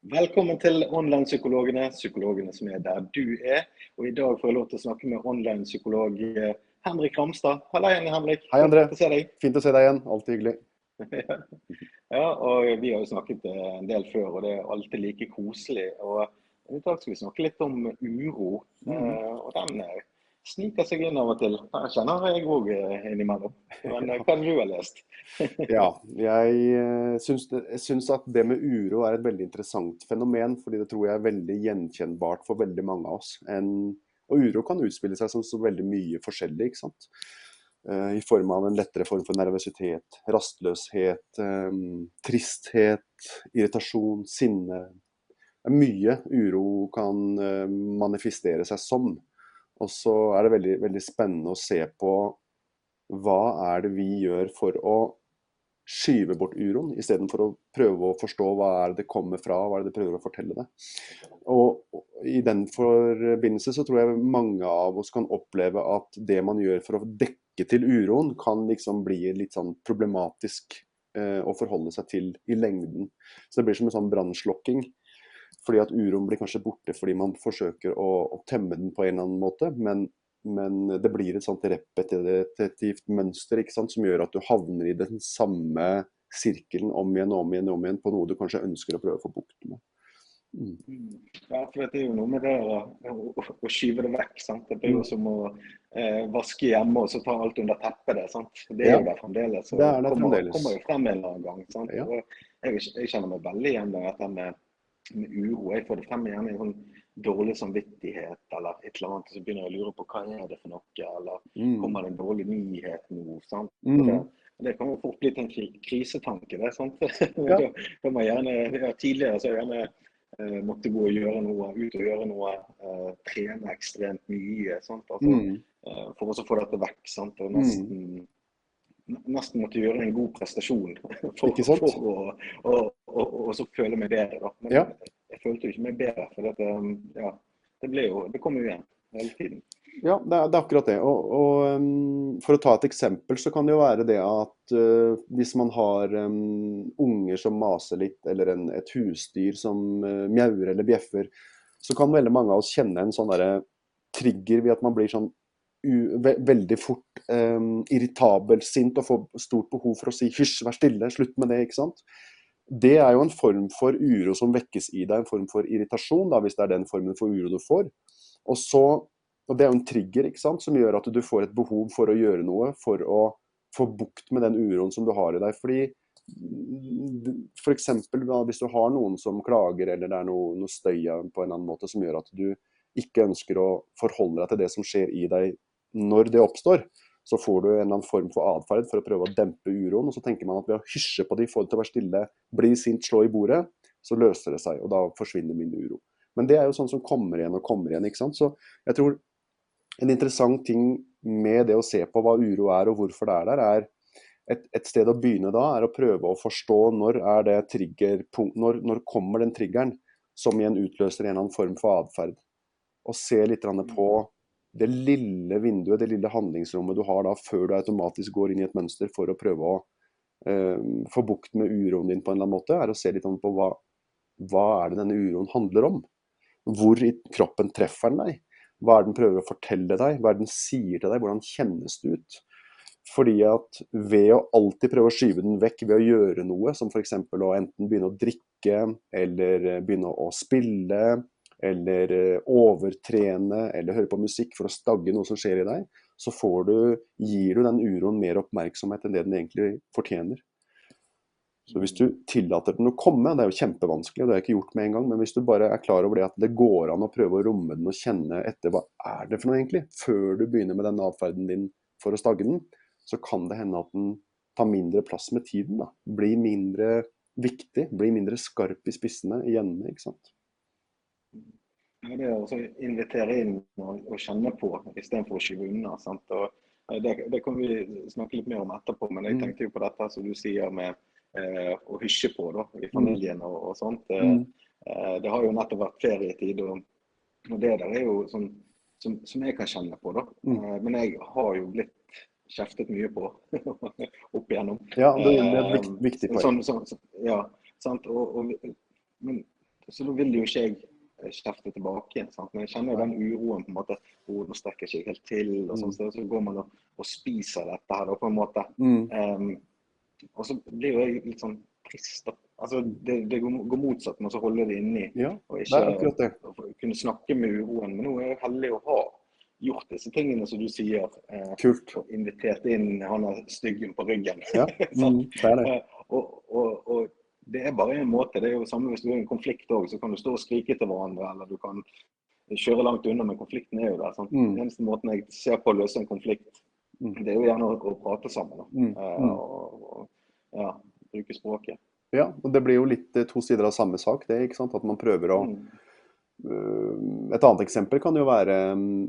Velkommen til Online-psykologene, psykologene som er der du er. Og I dag får jeg lov til å snakke med online-psykolog eh, Henrik Ramstad. Halla igjen, Henrik. Hei, André. Fint å se deg. Fint å se deg igjen. Alltid hyggelig. ja, og Vi har jo snakket eh, en del før, og det er alltid like koselig. Og I dag skal vi snakke litt om uro. Mm. og Den sniker seg inn av og til. Jeg kjenner jeg òg eh, innimellom. Men jeg hva har du har lest? ja, jeg eh, syns, jeg syns, at det med uro er et veldig interessant fenomen. fordi det tror jeg er veldig gjenkjennbart for veldig mange av oss. En, og uro kan utspille seg som så veldig mye forskjellig. ikke sant? I form av en lettere form for nervøsitet, rastløshet, tristhet, irritasjon, sinne. Mye uro kan manifestere seg som. Og så er det veldig, veldig spennende å se på hva er det vi gjør for å skyve bort uroen, istedenfor å prøve å forstå hva er det det kommer fra, hva er det det prøver å fortelle det. Og I den forbindelse så tror jeg mange av oss kan oppleve at det man gjør for å dekke til uroen, kan liksom bli litt sånn problematisk eh, å forholde seg til i lengden. Så det blir som en sånn brannslokking. Fordi at uroen blir kanskje borte fordi man forsøker å, å temme den på en eller annen måte. Men, men det blir et sånt repetitivt mønster som gjør at du havner i den samme sirkelen om igjen og om igjen, om igjen på noe du kanskje ønsker å prøve å få bukt med. Mm. Ja, for det er jo noe med det å, å, å skyve det vekk. Sant? Det blir jo mm. som å eh, vaske hjemme og så ta alt under teppet. Det, sant? det er ja. jo der fremdeles. det er det kommer, kommer jo frem en eller annen gang. Sant? Ja. Jeg, jeg, kjenner meg veldig igjen i dette med med uro. Jeg får det frem gjerne i sånn dårlig samvittighet eller et eller annet. Så begynner jeg å lure på hva er det for noe, eller mm. kommer det en dårlig nyhet nå? sant? Mm. Det, det, kan jo fort bli til en krisetanke. det, sant? Ja. da, da man gjerne, ja, Tidligere så gjerne eh, måtte gå og gjøre noe, ut og gjøre noe, eh, trene ekstremt mye. sant? Altså, mm. eh, for å få dette vekk. sant? Og nesten mm nesten måtte gjøre en god prestasjon for, for å, å, å, å, så føle meg bedre. Da. Men ja. jeg, følte jo ikke meg bedre, for dette, um, ja, det, jo, det kom jo igjen hele tiden. Ja, det er, det er akkurat det. Og, og um, For å ta et eksempel, så kan det jo være det at uh, hvis man har um, unger som maser litt, eller en, et husdyr som uh, mjauer eller bjeffer, så kan veldig mange av oss kjenne en sånn trigger ved at man blir sånn ve veldig fort um, irritabel, sint og får stort behov for å si hysj, vær stille, slutt med det. ikke sant? Det er jo en form for uro som vekkes i deg, en form for irritasjon, da, hvis det er den formen for uro du får. Og, så, og Det er jo en trigger ikke sant, som gjør at du får et behov for å gjøre noe, for å få bukt med den uroen som du har i deg. fordi for eksempel, Hvis du har noen som klager, eller det er noe, noe støy på en eller annen måte som gjør at du ikke ønsker å forholde deg til det som skjer i deg når det oppstår, så får du en eller annen form for atferd for å prøve å dempe uroen. Og så tenker man at ved å hysje på de, få dem til å være stille, bli sint, slå i bordet, så løser det seg. Og da forsvinner min uro. Men det er jo sånn som kommer igjen og kommer igjen. ikke sant? Så jeg tror en interessant ting med det å se på hva uro er og hvorfor det er der, er et, et sted å begynne da er å prøve å forstå når er det triggerpunkt, når, når kommer den triggeren som igjen utløser en eller annen form for atferd. Og se litt på det lille vinduet, det lille handlingsrommet du har da før du automatisk går inn i et mønster for å prøve å eh, få bukt med uroen din på en eller annen måte, er å se litt på hva, hva er det denne uroen handler om. Hvor i kroppen treffer den deg? Hva er det den prøver å fortelle deg? Hva er det den sier til deg? Hvordan kjennes det ut? Fordi at ved å alltid prøve å skyve den vekk ved å gjøre noe, som f.eks. å enten begynne å drikke, eller begynne å spille, eller eh, overtrene eller høre på musikk for å stagge noe som skjer i deg, så du, gir du den uroen mer oppmerksomhet enn det den egentlig fortjener. Så Hvis du tillater den å komme, det er jo kjempevanskelig, det har jeg ikke gjort med en gang, men hvis du bare er klar over det at det går an å prøve å romme den og kjenne etter hva er det for noe egentlig, før du begynner med den atferden din for å stagge den, så kan det hende at den tar mindre plass med tiden. da. Blir mindre viktig, blir mindre skarp i spissene i endene. ikke sant. Ja, det å invitere inn og, og kjenne på istedenfor å skyve unna. Eh, det, det, kan vi snakke litt mer om etterpå, men jeg mm. tenkte jo på dette som du sier med eh, å hysje på da, i familien og, og sånt. Mm. Eh, det har jo nettopp vært ferietid, og, og det der er jo sånn som, som, jeg kan kjenne på. da. Mm. Eh, men jeg har jo blitt kjeftet mye på opp igjennom. Ja, det, er et viktig poeng. Sånn, sånn, ja, sant? Og, men så da vil jo ikke jeg eh, kjefte tilbake igjen. sant? Men jeg kjenner jo den uroen på en måte, nå strekker ikke helt til, og sånn, så, så går man og, og spiser dette her da, på en måte. Mm. Um, og så blir jo jeg litt sånn trist. da. Altså, Det, det går, motsatt med å holde det inni Ja, og ikke det. kunne snakke med uroen. Men nå er jeg heldig å ha gjort disse tingene som du sier. Eh, Kult. og invitert inn han er styggen på ryggen. Ja, mm, det er det. Eh, og, og, og det er bare en måte. Det er jo samme hvis du er i en konflikt òg, så kan du stå og skrike til hverandre, eller du kan kjøre langt unna, men konflikten er jo der. Sant? Mm. Den eneste måten jeg ser på å løse en konflikt, Mm. det er jo gjerne å, å prate sammen. Mm, Eh, mm. og, og ja, bruke språket. Ja, og det blir jo litt eh, to sider av samme sak, det. ikke sant? At man prøver å Mm. Øh, Et annet eksempel kan jo være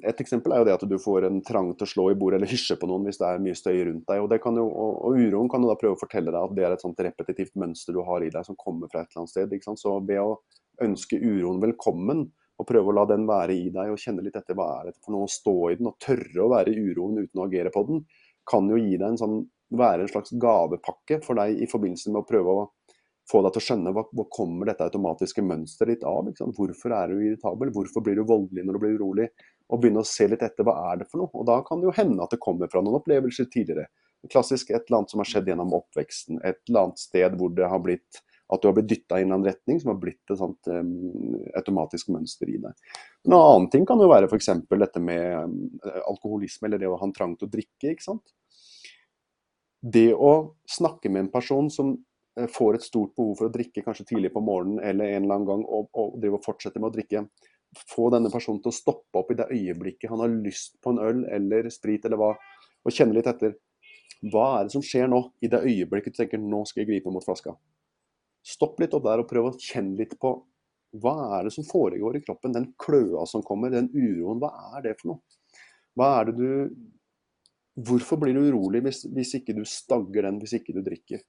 Et eksempel er jo det at du får en trang til å slå i bordet eller hysje på noen hvis det er mye støy rundt deg. Og, jo, og, og uroen kan jo da prøve å fortelle deg at det er et sånt repetitivt mønster du har i deg som kommer fra et eller annet sted. ikke sant? Så ved å ønske uroen velkommen og prøve å la den være i deg og kjenne litt etter hva er det for noe å stå i den og tørre å være i uroen uten å agere på den, kan jo gi deg en sånn, være en slags gavepakke for deg i forbindelse med å prøve å få deg til å skjønne hva, hva kommer dette automatiske mønsteret ditt av. Hvorfor er du irritabel? Hvorfor blir du voldelig når du blir urolig? Og begynne å se litt etter hva er det for noe. Og da kan det jo hende at det kommer fra noen opplevelser tidligere. Klassisk et eller annet som har skjedd gjennom oppveksten. Et eller annet sted hvor det har blitt at du har blitt dytta i en annen retning som har blitt et sånt um, automatisk mønster i deg. En annen ting kan jo være f.eks. dette med um, alkoholisme, eller det å ha en trang til å drikke. ikke sant? Det å snakke med en person som får et stort behov for å drikke kanskje tidlig på morgenen eller en eller annen gang, og, og driver og fortsetter med å drikke, få denne personen til å stoppe opp i det øyeblikket han har lyst på en øl eller sprit eller hva, og kjenne litt etter. Hva er det som skjer nå, i det øyeblikket du tenker nå skal jeg gripe mot flaska? Stopp litt opp der og prøv å kjenne litt på hva er det som foregår i kroppen. Den kløa som kommer, den uroen, hva er det for noe? Hva er det du Hvorfor blir du urolig hvis, hvis ikke du stagger den, hvis ikke du drikker?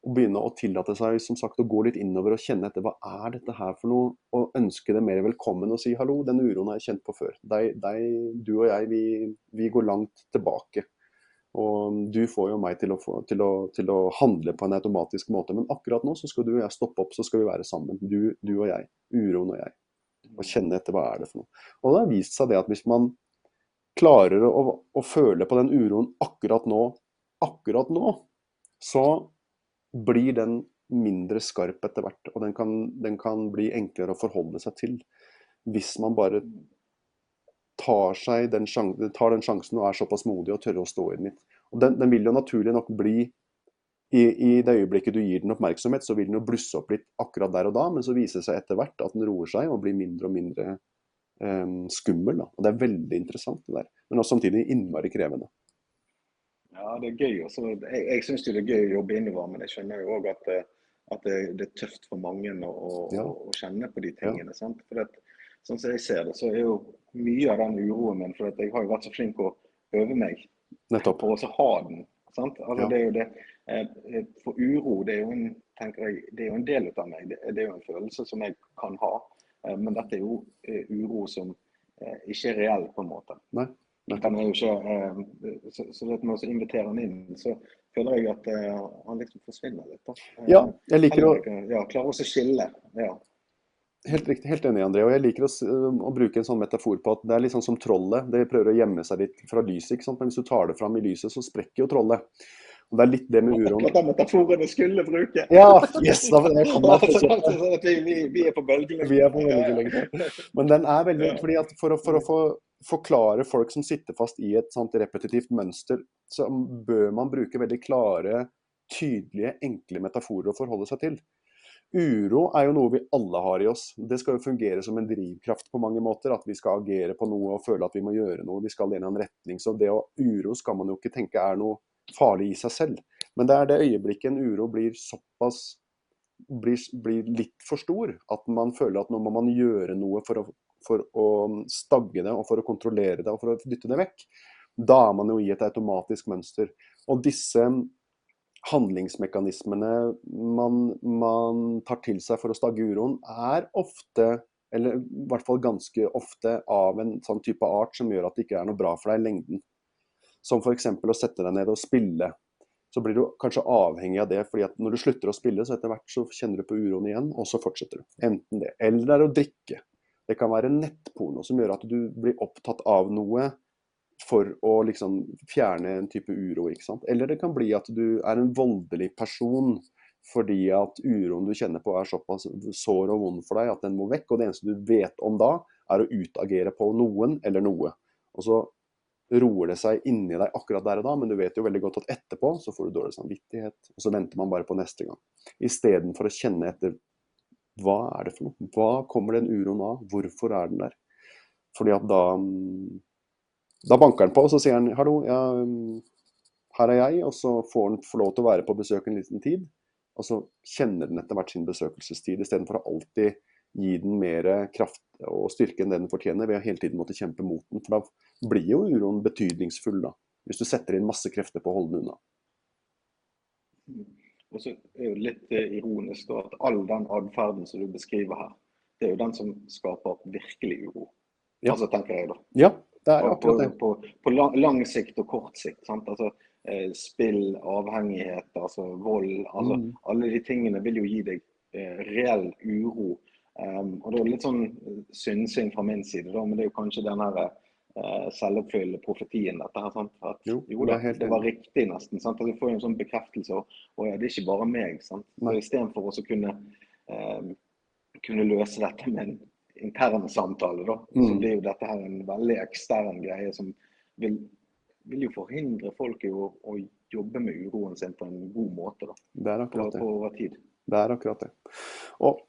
Og begynne å tillate seg som sagt, å gå litt innover og kjenne etter hva er dette her for noe, og ønske det mer velkommen og si hallo, den uroen har jeg kjent på før. Deg, deg, du og jeg, vi, vi går langt tilbake. Og du får jo meg til å, få, til, å, til å, handle på en automatisk måte. Men akkurat nå så skal du og jeg stoppe opp, så skal vi være sammen. Du, du og jeg. Uroen og jeg. Og kjenne etter hva er det for noe. Og det har vist seg det at hvis man klarer å, å føle på den uroen akkurat nå, akkurat nå, så blir den mindre skarp etter hvert. Og den kan, den kan bli enklere å forholde seg til. Hvis man bare tar, den, sjansen, tar den sjansen og er såpass modig og tørre å stå i den litt. Og den, den vil jo naturlig nok bli i, I det øyeblikket du gir den oppmerksomhet, så vil den jo blusse opp litt akkurat der og da, men så viser det seg etter hvert at den roer seg og blir mindre og mindre um, skummel. Da. Og Det er veldig interessant, det der. Men også samtidig innmari krevende. Ja, det er gøy. Også. Jeg, jeg syns det er gøy å jobbe innover, men jeg skjønner jo òg at, eh, at det, er tøft for mange å, Ja. å kjenne på de tingene. sant? For at, sånn som jeg ser det, så er jo mye av den uroen min For jeg har jo vært så flink å øve meg Nettopp. på å ha den. sant? Altså, Ja. det er jo det, eh, For uro, det er jo en, jeg, det er jo en del av meg. Det, det er jo en følelse som jeg kan ha. Eh, Men dette er jo eh, uro som eh, ikke er reell, på en måte. Nei. Den er jo ikke, eh, så, så det med å invitere han inn, så føler jeg at eh, han liksom forsvinner litt. da. Eh, Ja, jeg liker å ja, Klarer også å skille. Ja. Helt riktig, helt enig, André. Og jeg liker å, å bruke en sånn metafor på at det er litt sånn som trollet. Det prøver å gjemme seg litt fra lyset, ikke sant? men hvis du tar det fram i lyset, så sprekker jo trollet. Og det er litt det med uroen. Akkurat den metaforen jeg skulle bruke. Ja, yes! Da, jeg kom sånn vi, vi, vi er på bølgelengde. Vi er på bølgelengde. Men den er veldig fordi at For å, for å få forklare folk som sitter fast i et sånt repetitivt mønster, så bør man bruke veldig klare, tydelige, enkle metaforer å forholde seg til. Uro er jo noe vi alle har i oss. Det skal jo fungere som en drivkraft på mange måter. At vi skal agere på noe og føle at vi må gjøre noe. Vi skal i en retning. Så det å uro skal man jo ikke tenke er noe farlig i seg selv. Men det er det øyeblikket en uro blir såpass blir, blir litt for stor. At man føler at nå må man gjøre noe for å, for å stagge det og for å kontrollere det og for å dytte det vekk. Da er man jo i et automatisk mønster. Og disse handlingsmekanismene man, man tar til seg for å stagge uroen, er ofte, eller i hvert fall ganske ofte, av en sånn type art som gjør at det ikke er noe bra for deg i lengden. Som f.eks. å sette deg ned og spille så blir du kanskje avhengig av det. fordi at når du slutter å spille, så etter hvert så kjenner du på uroen igjen, og så fortsetter du. Enten det. Eller det er å drikke. Det kan være nettporno som gjør at du blir opptatt av noe for å liksom fjerne en type uro. ikke sant? Eller det kan bli at du er en voldelig person fordi at uroen du kjenner på er såpass sår og vond for deg at den må vekk. Og det eneste du vet om da, er å utagere på noen eller noe. Og så roer det seg inni deg akkurat der og da, men du vet jo veldig godt at etterpå så får du dårlig samvittighet, og så venter man bare på neste gang. Istedenfor å kjenne etter hva er det for noe? Hva kommer den uroen av? Hvorfor er den der? Fordi at da Da banker han på, og så sier han hallo, ja, her er jeg, og så får han få lov til å være på besøk en liten tid. Og så kjenner den etter hvert sin besøkelsestid, istedenfor å alltid gi den mer kraft og styrke enn det den fortjener, ved å hele tiden måtte kjempe mot den. For da blir jo uroen betydningsfull, da. Hvis du setter inn masse krefter på å holde den unna. Og så er det litt eh, ironisk at all den atferden som du beskriver her, det er jo den som skaper virkelig uro. Ja. Altså, tenker jeg da. Ja, det er akkurat det. På, på, på lang, lang, sikt og kort sikt. sant? Altså, eh, Spill, avhengighet, altså vold. altså mm. Alle de tingene vil jo gi deg eh, reell uro Um, og det er litt sånn eh, synsing fra min side, da, men det er jo kanskje den her selvoppfyllende profetien. dette her, sant? At, jo, jo da, det, var riktig, nesten. sant? At Du får en sånn bekreftelse. Og, ja, det er ikke bare meg. sant? Så Istedenfor å kunne, eh, kunne løse dette med en intern samtale, da, mm. så blir jo dette her en veldig ekstern greie som vil, vil jo forhindre folk i å, å, jobbe med uroen sin på en god måte. da, det er akkurat det. På, over tid. Det er akkurat det. Og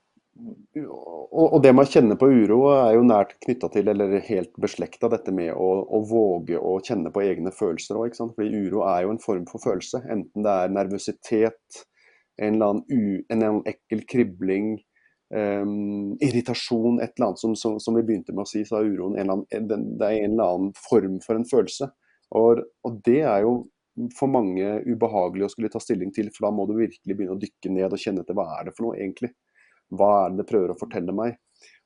og, det man kjenner på uro er jo nært knytta til, eller helt beslekta, dette med å, å, våge å kjenne på egne følelser òg. Fordi uro er jo en form for følelse. Enten det er nervøsitet, en eller annen, u, en eller annen ekkel kribling, um, irritasjon, et eller annet som, som, som, vi begynte med å si, så er uroen en annen, det er en eller annen form for en følelse. Og, og det er jo for mange ubehagelig å skulle ta stilling til, for da må du virkelig begynne å dykke ned og kjenne til hva er det for noe egentlig. Hva er det det prøver å fortelle meg?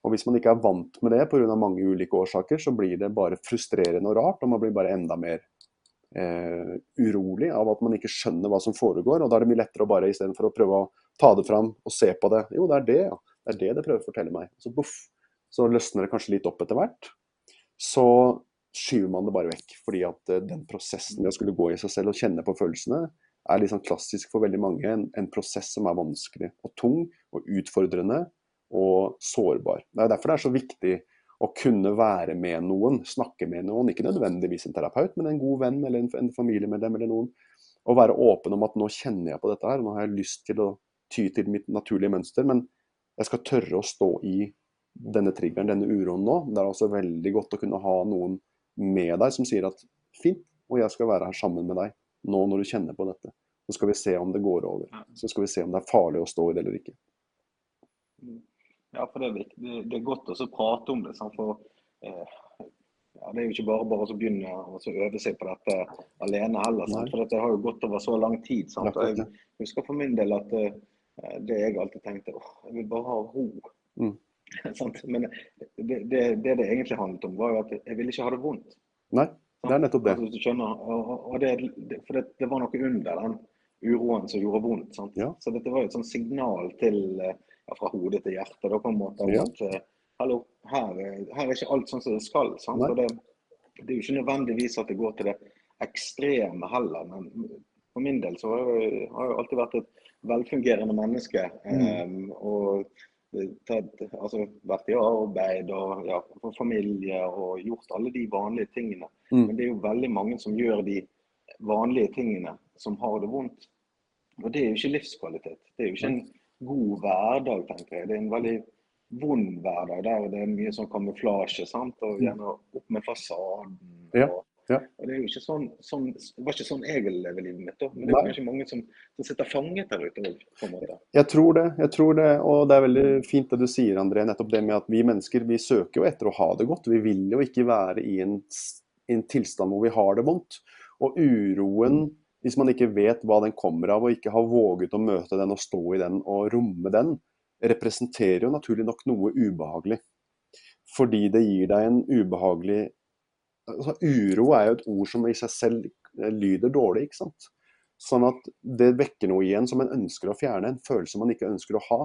Og Hvis man ikke er vant med det pga. mange ulike årsaker, så blir det bare frustrerende og rart, og man blir bare enda mer eh, urolig av at man ikke skjønner hva som foregår. og Da er det mye lettere å bare istedenfor å prøve å ta det fram og se på det Jo, det er det, ja. Det er det det prøver å fortelle meg. Så boff, så løsner det kanskje litt opp etter hvert. Så skyver man det bare vekk. Fordi at eh, den prosessen med å skulle gå i seg selv og kjenne på følelsene, er liksom klassisk for veldig mange. En, en, prosess som er vanskelig og tung og utfordrende og sårbar. Det er derfor det er så viktig å kunne være med noen, snakke med noen. Ikke nødvendigvis en terapeut, men en god venn eller en, en familiemedlem eller noen. Og være åpen om at nå kjenner jeg på dette her, nå har jeg lyst til å ty til mitt naturlige mønster, men jeg skal tørre å stå i denne triggeren, denne uroen nå. Det er også veldig godt å kunne ha noen med deg som sier at fint, og jeg skal være her sammen med deg nå når du kjenner på dette. Så skal vi se om det går over. Så skal vi se om det er farlig å stå i det eller ikke. Ja, for det er, viktig. det er godt å prate om det. For, eh, ja, det er jo ikke bare bare å begynne å øve seg på dette alene heller. For dette har jo gått over så lang tid. Sant? Og jeg husker for min del at eh, det jeg alltid tenkte åh, jeg vil bare ha ro. Mm. Men det, det, det, det egentlig handlet om, var jo at jeg ville ikke ha det vondt. Nei. Det er nettopp det. Altså, skjønner, og, og det, for det, det, var noe under den uroen som gjorde vondt. Ja. Så dette var jo et sånt signal til, ja, fra hodet til hjertet. Da, på en måte, ja. at eh, hallo, her, her, er ikke alt sånn som det skal. Sant? Og det, det, er jo ikke nødvendigvis at det går til det ekstreme heller. Men for min del så har jeg, har jeg alltid vært et velfungerende menneske. Mm. Um, og tatt, altså, vært i arbeid og ja, for familie og gjort alle de vanlige tingene. Mm. Men det er jo veldig mange som gjør de vanlige tingene som har det vondt. Og det er jo ikke livskvalitet. Det er jo ikke en god hverdag, tenker jeg. Det er en veldig vond hverdag der det er mye sånn kamuflasje. sant? Og mm. gjerne opp med fasaden. Og ja. Og Det er jo sånn, sånn, det var ikke sånn jeg ville leve livet mitt. Da. Men det er kanskje mange som, som sitter fanget der ute måte. Jeg tror det. jeg tror det, Og det er veldig fint det du sier, André. Nettopp det med at vi mennesker vi søker jo etter å ha det godt. Vi vil jo ikke være i en, en tilstand hvor vi har det vondt. Og uroen, hvis man ikke vet hva den kommer av, og ikke har våget å møte den og stå i den og romme den, representerer jo naturlig nok noe ubehagelig. Fordi det gir deg en ubehagelig altså, Uro er jo et ord som i seg selv eh, lyder dårlig, ikke sant. Sånn at det vekker noe igjen som en ønsker å fjerne, en følelse man ikke ønsker å ha.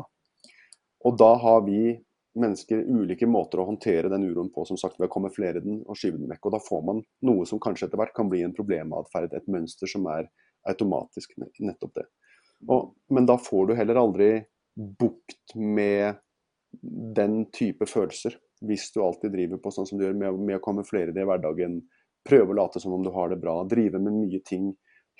Og da har vi mennesker ulike måter å håndtere den uroen på, som sagt ved å kamuflere den og skyve den vekk. Og da får man noe som kanskje etter hvert kan bli en problematferd, et mønster som er automatisk nettopp det. Og, men da får du heller aldri bukt med den type følelser, hvis du alltid driver på sånn som du gjør, med, med å kamuflere det i hverdagen, prøve å late som om du har det bra, drive med mye ting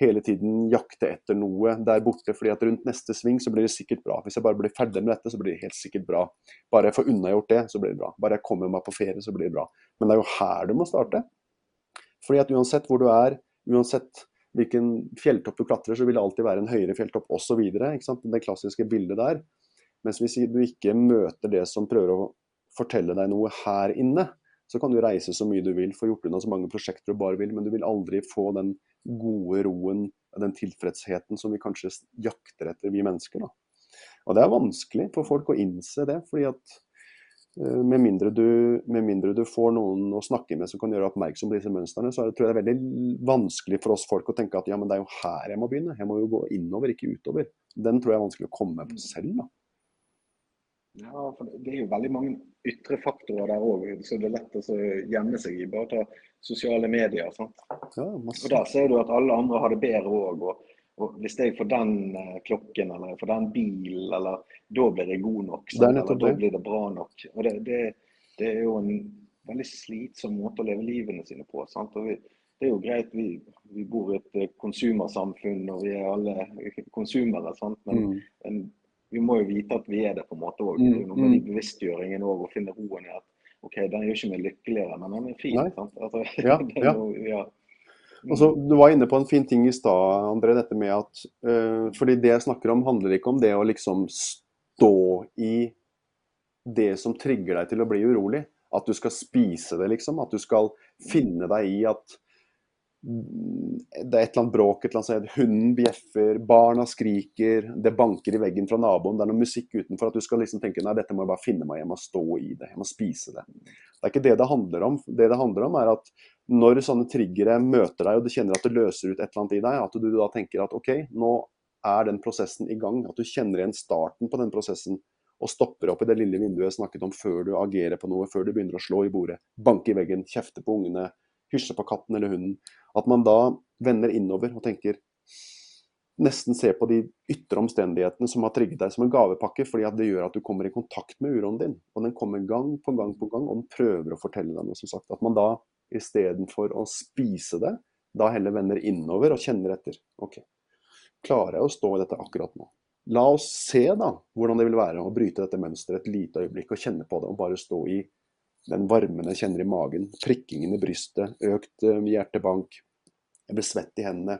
hele tiden jakte etter noe der borte, fordi at rundt neste sving så blir det sikkert bra. Hvis jeg bare blir ferdig med dette, så blir det helt sikkert bra. Bare jeg får unnagjort det, så blir det bra. Bare jeg kommer meg på ferie, så blir det bra. Men det er jo her du må starte. Fordi at uansett hvor du er, uansett hvilken fjelltopp du klatrer, så vil det alltid være en høyere fjelltopp osv. Det klassiske bildet der. Mens hvis du ikke møter det som prøver å fortelle deg noe her inne, så kan du reise så mye du vil, få gjort unna så mange prosjekter du bare vil, men du vil aldri få den gode roen, den tilfredsheten som vi kanskje jakter etter, vi mennesker. Da. Og det er vanskelig for folk å innse det, fordi at uh, med, mindre du, med mindre du, får noen å snakke med som kan gjøre oppmerksom på disse mønstrene, så er det, tror jeg det er veldig vanskelig for oss folk å tenke at ja, men det er jo her jeg må begynne. Jeg må jo gå innover, ikke utover. Den tror jeg er vanskelig å komme på selv. da. Ja, for det er jo veldig mange ytre faktorer der òg, så det er lett å gjemme seg i. Bare ta sosiale medier. sant? Ja, og Der ser du at alle andre har det bedre òg. Og, og, hvis jeg får den uh, klokken eller får den bilen, eller da blir jeg god nok. Sant? Eller da blir det bra nok. Og det, det, det, er jo en veldig slitsom måte å leve livene sine på. sant? Og vi, det er jo greit, vi, vi bor i et eh, konsumersamfunn og vi er alle konsumere. sant? Men mm. en, vi må jo vite at vi er det på en måte òg. Mm, noe med de bevisstgjøringen òg, å finne roen i at OK, den gjør ikke meg lykkeligere, men den er fin. Altså, ja, ja. Noe, ja. Altså, du var inne på en fin ting i stad, André. dette med at uh, fordi Det jeg snakker om, handler ikke om det å liksom stå i det som trigger deg til å bli urolig. At du skal spise det, liksom. At du skal finne deg i at det er et eller annet bråk, et eller annet. Hunden bjeffer, barna skriker, det banker i veggen fra naboen, det er noe musikk utenfor. At du skal liksom tenke nei, dette må jeg bare finne meg jeg må stå i det, jeg må spise det. Det er ikke det det handler om. Det det handler om, er at når sånne triggere møter deg, og du kjenner at det løser ut et eller annet i deg, at du da tenker at OK, nå er den prosessen i gang. At du kjenner igjen starten på den prosessen og stopper opp i det lille vinduet jeg snakket om før du agerer på noe, før du begynner å slå i bordet, banke i veggen, kjefte på ungene, hysje på katten eller hunden. At man da vender innover og tenker Nesten ser på de ytre omstendighetene som har trigget deg som en gavepakke, fordi at det gjør at du kommer i kontakt med uroen din. Og den kommer gang på gang på gang, og den prøver å fortelle deg noe, som sagt. At man da istedenfor å spise det, da heller vender innover og kjenner etter. Ok, klarer jeg å stå i dette akkurat nå? La oss se da hvordan det vil være å bryte dette mønsteret et lite øyeblikk og kjenne på det, og bare stå i den varmen jeg kjenner i magen, prikkingen i brystet, økt uh, hjertebank, jeg blir svett i hendene.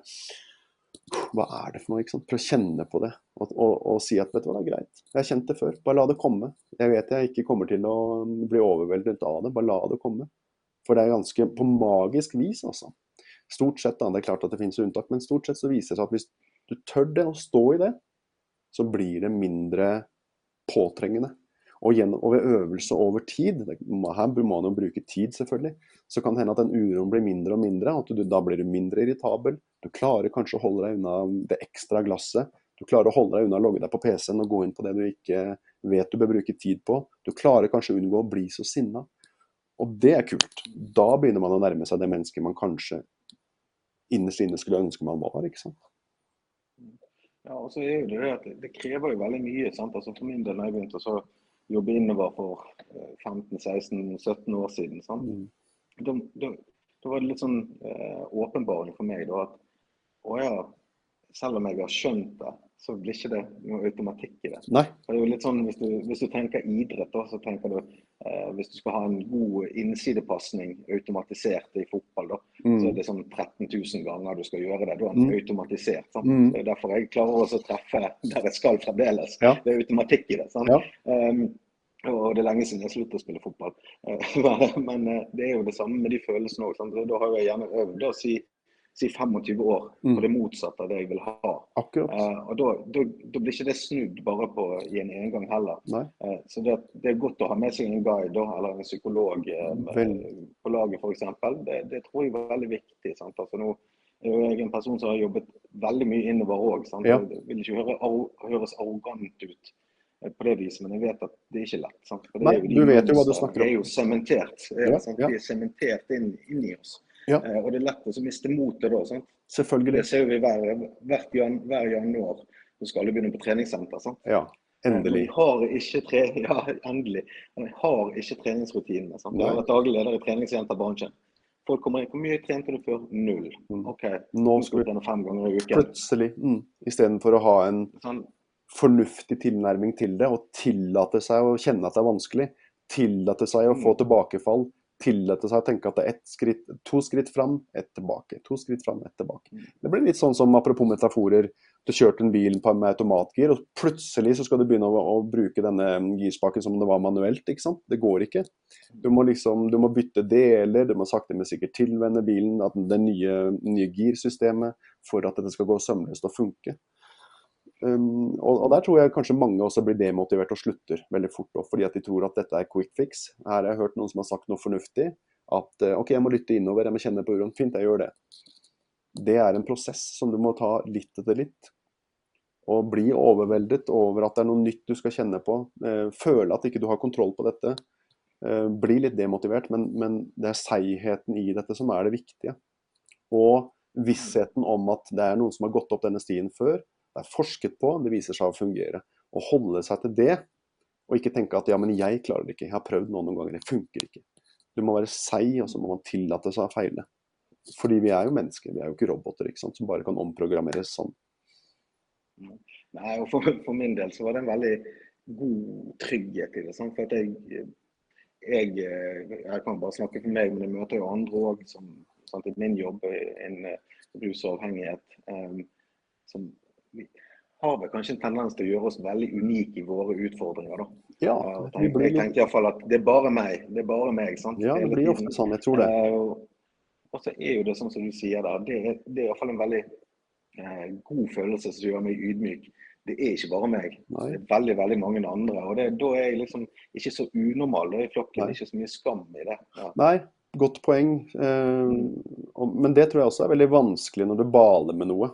Hva er det for noe? ikke sant? Prøv å kjenne på det og, og, og, si at vet du hva, det er greit. Jeg har kjent det før. Bare la det komme. Jeg vet jeg ikke kommer til å bli overveldet av det. Bare la det komme. For det er ganske på magisk vis, altså. Stort sett, da, det er klart at det finnes unntak, men stort sett så viser det seg at hvis du tør det å stå i det, så blir det mindre påtrengende. Og, gjennom, og, ved øvelse over tid, her må man jo bruke tid selvfølgelig, så kan det hende at den uroen blir mindre og mindre. at du, Da blir du mindre irritabel. Du klarer kanskje å holde deg unna det ekstra glasset. Du klarer å holde deg unna å logge deg på PC-en og gå inn på det du ikke vet du bør bruke tid på. Du klarer kanskje å unngå å bli så sinna. Og det er kult. Da begynner man å nærme seg det mennesket man kanskje innerst inne skulle ønske man var. ikke sant? Ja, og så er jo det at det krever jo veldig mye. sant? Altså For min del, når jeg begynte, så jobbe innover for 15-16-17 år siden. Mm. Da, da, da, var det litt sånn eh, åpenbaring for meg da, at å ja, selv om jeg har skjønt det, så blir ikke det noe automatikk i det. Nei. det er jo litt sånn, Hvis du, hvis du tenker idrett, da, så tenker du eh, hvis du skal ha en god innsidepasning automatisert i fotball, da, mm. så er det sånn 13 000 ganger du skal gjøre det. Da er den mm. automatisert. Mm. Det er derfor jeg klarer også å treffe der jeg skal fremdeles. Ja. Det er automatikk i det. sant? Ja. Um, og det er lenge siden jeg sluttet å spille fotball. Men eh, det er jo det samme med de følelsene òg. Da har jeg gjerne øvd å si si 25 år mm. på det motsatte av det jeg vil ha. Uh, og da, da, da, blir ikke det snudd bare på i en engang heller. Eh, så det, det, er godt å ha med seg en guide eller en psykolog uh, på laget f.eks. Det, det tror jeg er veldig viktig. Sant? Altså nå, er Jeg er en person som har jobbet veldig mye innover òg. Ja. Det vil ikke høre, høres arrogant ut på det viset, men jeg vet at det er ikke lett. Sant? For det Nei, er jo de du vet jo hva du snakker om. Det er jo sementert. Ja, sant? ja. De er sementert inn, inn i oss. Ja. Eh, og det er lett å miste motet da. Sant? Selvfølgelig. Det ser vi hver, hvert hver januar. Så skal alle begynne på treningssenter. Sant? Ja. Endelig. Jeg har ikke, tre, ja, endelig. Jeg har ikke treningsrutinene. Sant? Jeg har vært daglig leder i treningssenterbransjen. Folk kommer inn. Hvor mye trente du før? Null. Mm. OK, Nå skal vi du trene fem ganger i uken. plutselig, mm, istedenfor å ha en Sånn, fornuftig tilnærming til det, og tillate seg å kjenne at det er vanskelig, tillate seg å få Mm. tilbakefall, tillate seg å tenke at det er ett skritt, to skritt fram, ett tilbake, to skritt fram, ett tilbake. Mm. Det blir litt sånn som, apropos metaforer, du kjørte en bil på, med automatgir, og plutselig så skal du begynne å, å bruke denne girspaken som om det var manuelt, ikke sant? Det går ikke. Du må liksom, du må bytte deler, du må sakte, men sikkert tilvenne bilen, at det nye, nye girsystemet, for at dette skal gå sømløst og funke. Um, og, og der tror jeg kanskje mange også blir demotivert og slutter veldig fort Også, fordi at de tror at dette er quick fix. Her har jeg hørt noen som har sagt noe fornuftig. At eh, OK, jeg må lytte innover, jeg må kjenne på uroen. Fint, jeg gjør det. Det er en prosess som du må ta litt etter litt. Og bli overveldet over at det er noe nytt du skal kjenne på. Eh, føle at ikke du har kontroll på dette. Eh, bli litt demotivert, men, men det er seigheten i dette som er det viktige. Og vissheten om at det er noen som har gått opp denne stien før. Det er forsket på, det viser seg å fungere. Å holde seg til det, og ikke tenke at ja, men jeg klarer det ikke. Jeg har prøvd nå noen ganger, det funker ikke. Du må være seig, og så må man tillate seg å feile. Fordi vi er jo mennesker, vi er jo ikke roboter ikke sant, som bare kan omprogrammeres sånn. Nei, og for, for min del så var det en veldig god trygghet i det. Sant? For at jeg, jeg, jeg kan bare snakke for meg, men jeg møter jo andre òg som sant, i min jobb en rusavhengighet, og. Um, som vi har vel kanskje en tendens til å gjøre oss veldig unike i våre utfordringer. da. Ja, vi jeg, jeg tenker iallfall at det er bare meg. Det er bare meg. sant? ja, det blir ofte sånn, jeg tror det. Eh, og- så er jo det sånn som du sier der, det er, det er iallfall en veldig eh, god følelse som gjør meg ydmyk. Det er ikke bare meg. Nei. Det er veldig veldig mange andre. og det, Da er jeg liksom ikke så unormal i flokken. Nei. Ikke så mye skam i det. Ja. Nei, godt poeng. Eh, og, men det tror jeg også er veldig vanskelig når du baler med noe.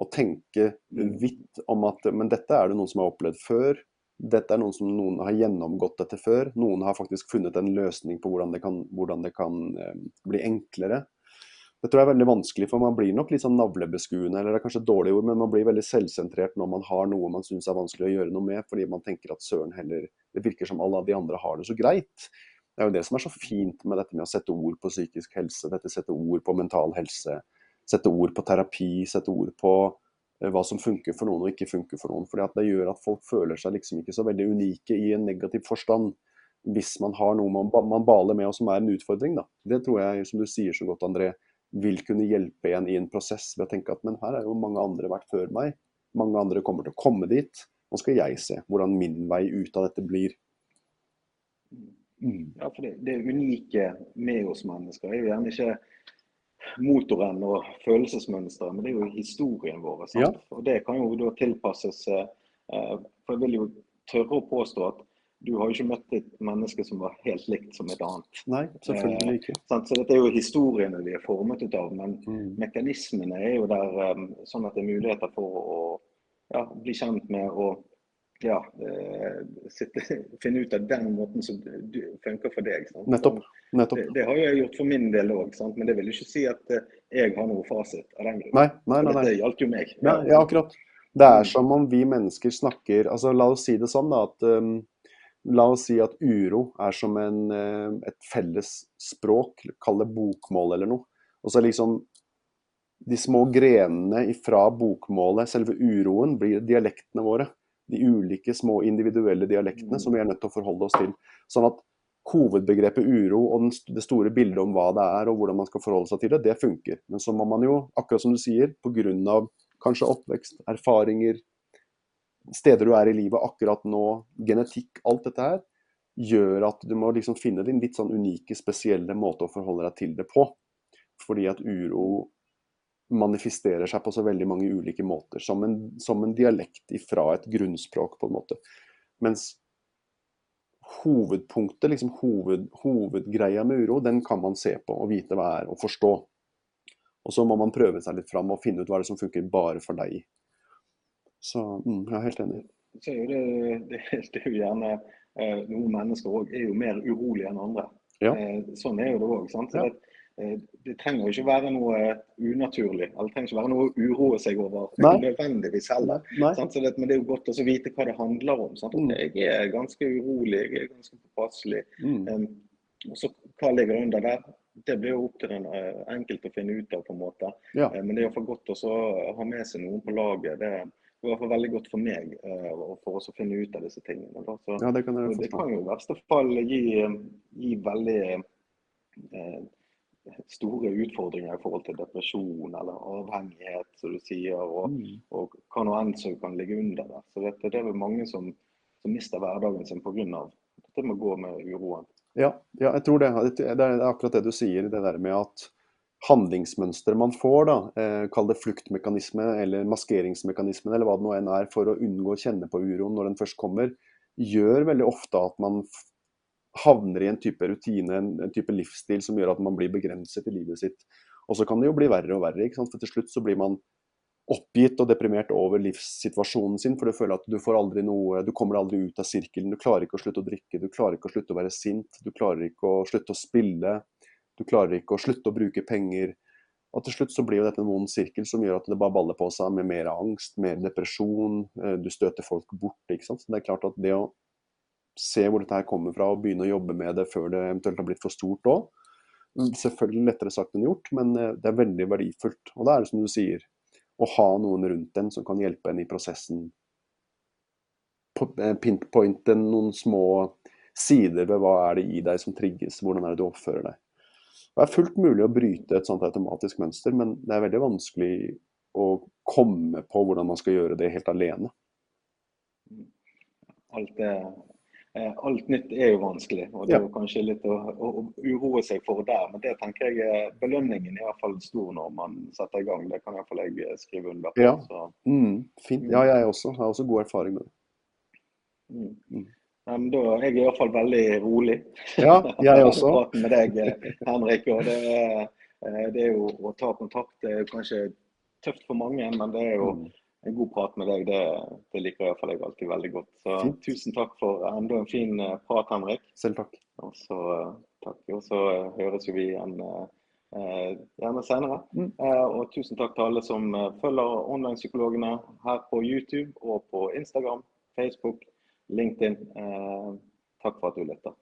Å tenke Mm. vidt om at Men dette er det noen som har opplevd før. Dette er noen som noen har gjennomgått dette før. Noen har faktisk funnet en løsning på hvordan det kan, hvordan det kan eh, bli enklere. Det tror jeg er veldig vanskelig, for man blir nok litt sånn navlebeskuende, eller det er kanskje et dårlig ord, men man blir veldig selvsentrert når man har noe man syns er vanskelig å gjøre noe med, fordi man tenker at søren heller Det virker som alle de andre har det så greit. Det er jo det som er så fint med dette med å sette ord på psykisk helse, dette sette ord på mental helse, sette ord på terapi, sette ord på eh, hva som funker for noen og ikke funker for noen. Fordi at det gjør at folk føler seg liksom ikke så veldig unike i en negativ forstand. Hvis man har noe man, man baler med og som er en utfordring. Da. Det tror jeg, som du sier så godt, André, vil kunne hjelpe en i en prosess ved å tenke at men her er jo mange andre vært før meg. Mange andre kommer til å komme dit. Nå skal jeg se hvordan min vei ut av dette blir. Mm. Ja, for det, det unike med oss mennesker er jo gjerne ikke motoren og følelsesmønsteret, men det er jo historien vår. Sant? Ja. Og det kan jo da tilpasses eh, eh, For jeg vil jo tørre å påstå at du har jo ikke møtt et menneske som var helt likt som et annet. Nei, selvfølgelig ikke. Sant? Så dette er jo historiene vi er formet ut av, men Mm. mekanismene er jo der eh, sånn at det er muligheter for å ja, bli kjent med og ja, eh, sitte, finne ut av den måten som funker for deg. Sant? Nettopp. Nettopp. Det, det har jeg gjort for min del òg, men det vil ikke si at eh, jeg har noe fasit av den grunn. Nei, nei, nei. nei. Dette gjaldt jo meg. Ja, ja, akkurat. Det er som om vi mennesker snakker altså La oss si det sånn, da. At, um, la oss si at uro er som en, eh, et felles språk, kall det bokmål eller noe. Og så liksom de små grenene fra bokmålet, selve uroen, blir dialektene våre. De ulike små individuelle dialektene som vi er nødt til å forholde oss til. Sånn at hovedbegrepet uro og det store bildet om hva det er og hvordan man skal forholde seg til det, det funker. Men så må man jo, akkurat som du sier, pga. kanskje oppvekst, erfaringer, steder du er i livet akkurat nå, genetikk, alt dette her, gjør at du må liksom finne din litt sånn unike, spesielle måte å forholde deg til det på. Fordi at uro manifesterer seg på så veldig mange ulike måter, som en, som en dialekt ifra et grunnspråk, på en måte. Mens hovedpunktet, liksom hoved, hovedgreia med uro, den kan man se på og vite hva er, og forstå. Og så må man prøve seg litt fram og finne ut hva det er som funker bare for deg. Så mm, jeg er helt enig. Så er det, det, det er jo gjerne eh, Noen mennesker òg er jo mer urolige enn andre. Ja. Eh, sånn er jo det òg. Ja. Det, eh, trenger jo ikke være noe unaturlig. Eller det trenger ikke være noe å uroe seg over Nei. nødvendigvis heller. Sant? Så det, men det er jo godt å vite hva det handler om. Sant? Mm. Jeg er ganske urolig, jeg er ganske påpasselig. Mm. Og så Hva ligger under der? Det blir jo opp til den eh, enkelte å finne ut av. på en måte. Ja. Eh, men det er iallfall godt å ha med seg noen på laget. Det er i hvert fall veldig godt for meg eh, for oss å finne ut av disse tingene. Så, ja, det kan det kan jo i verste fall gi, gi veldig eh, store utfordringer i forhold til depresjon eller avhengighet, som du sier, og, Mm. og hva nå enn som kan ligge under der. Så dette, det er vel mange som, som mister hverdagen sin pga. dette med å gå med uroen. Ja, ja, jeg tror det. Det er akkurat det du sier, det der med at handlingsmønsteret man får, da, eh, kall det fluktmekanisme eller maskeringsmekanismen eller hva det nå enn er, for å unngå å kjenne på uroen når den først kommer, gjør veldig ofte at man havner i en type rutine, en, en type livsstil som gjør at man blir begrenset i livet sitt. Og så kan det jo bli verre og verre, ikke sant? for til slutt så blir man oppgitt og deprimert over livssituasjonen sin, for du føler at du får aldri noe, du kommer aldri ut av sirkelen. Du klarer ikke å slutte å drikke, du klarer ikke å slutte å være sint, du klarer ikke å slutte å spille, du klarer ikke å slutte å bruke penger. Og til slutt så blir jo dette en vond sirkel som gjør at det bare baller på seg med mer angst, mer depresjon, eh, du støter folk bort, ikke sant. Så det er klart at det å se hvor dette her kommer fra og begynne å jobbe med det før det eventuelt har blitt for stort òg, selvfølgelig lettere sagt enn gjort, men eh, det er veldig verdifullt. Og da er det som du sier, å ha noen rundt en som kan hjelpe en i prosessen. Eh, Pinpointe noen små sider ved hva er det i deg som trigges, hvordan er det du oppfører deg. Det er fullt mulig å bryte et sånt automatisk mønster, men det er veldig vanskelig å komme på hvordan man skal gjøre det helt alene. Alt, er, alt nytt er jo vanskelig, og det er jo kanskje litt å, å, å uroe seg for der. Men det tenker jeg er belønningen er i hvert fall stor når man setter i gang. Det kan i hvert fall jeg eh, skrive under på. Ja. Så, Mm, fint. Ja, jeg også. Jeg har også god erfaring med det. mm. Mm. Men da er jeg i hvert fall veldig rolig. Ja, jeg også. Praten med deg, eh, Henrik. Og det er, eh, det er jo å ta kontakt. Det er kanskje tøft for mange, men det er jo Mm. En god prat med deg. Det, det liker iallfall jeg alltid veldig godt. Så Fint. tusen takk for enda en fin eh, prat, Henrik. Selv takk. Og så eh, takk. Og så eh, høres jo vi igjen eh, gjerne senere. Mm. Eh, og tusen takk til alle som følger Online-psykologene her på YouTube og på Instagram, Facebook, LinkedIn. Eh, takk for at du lytter.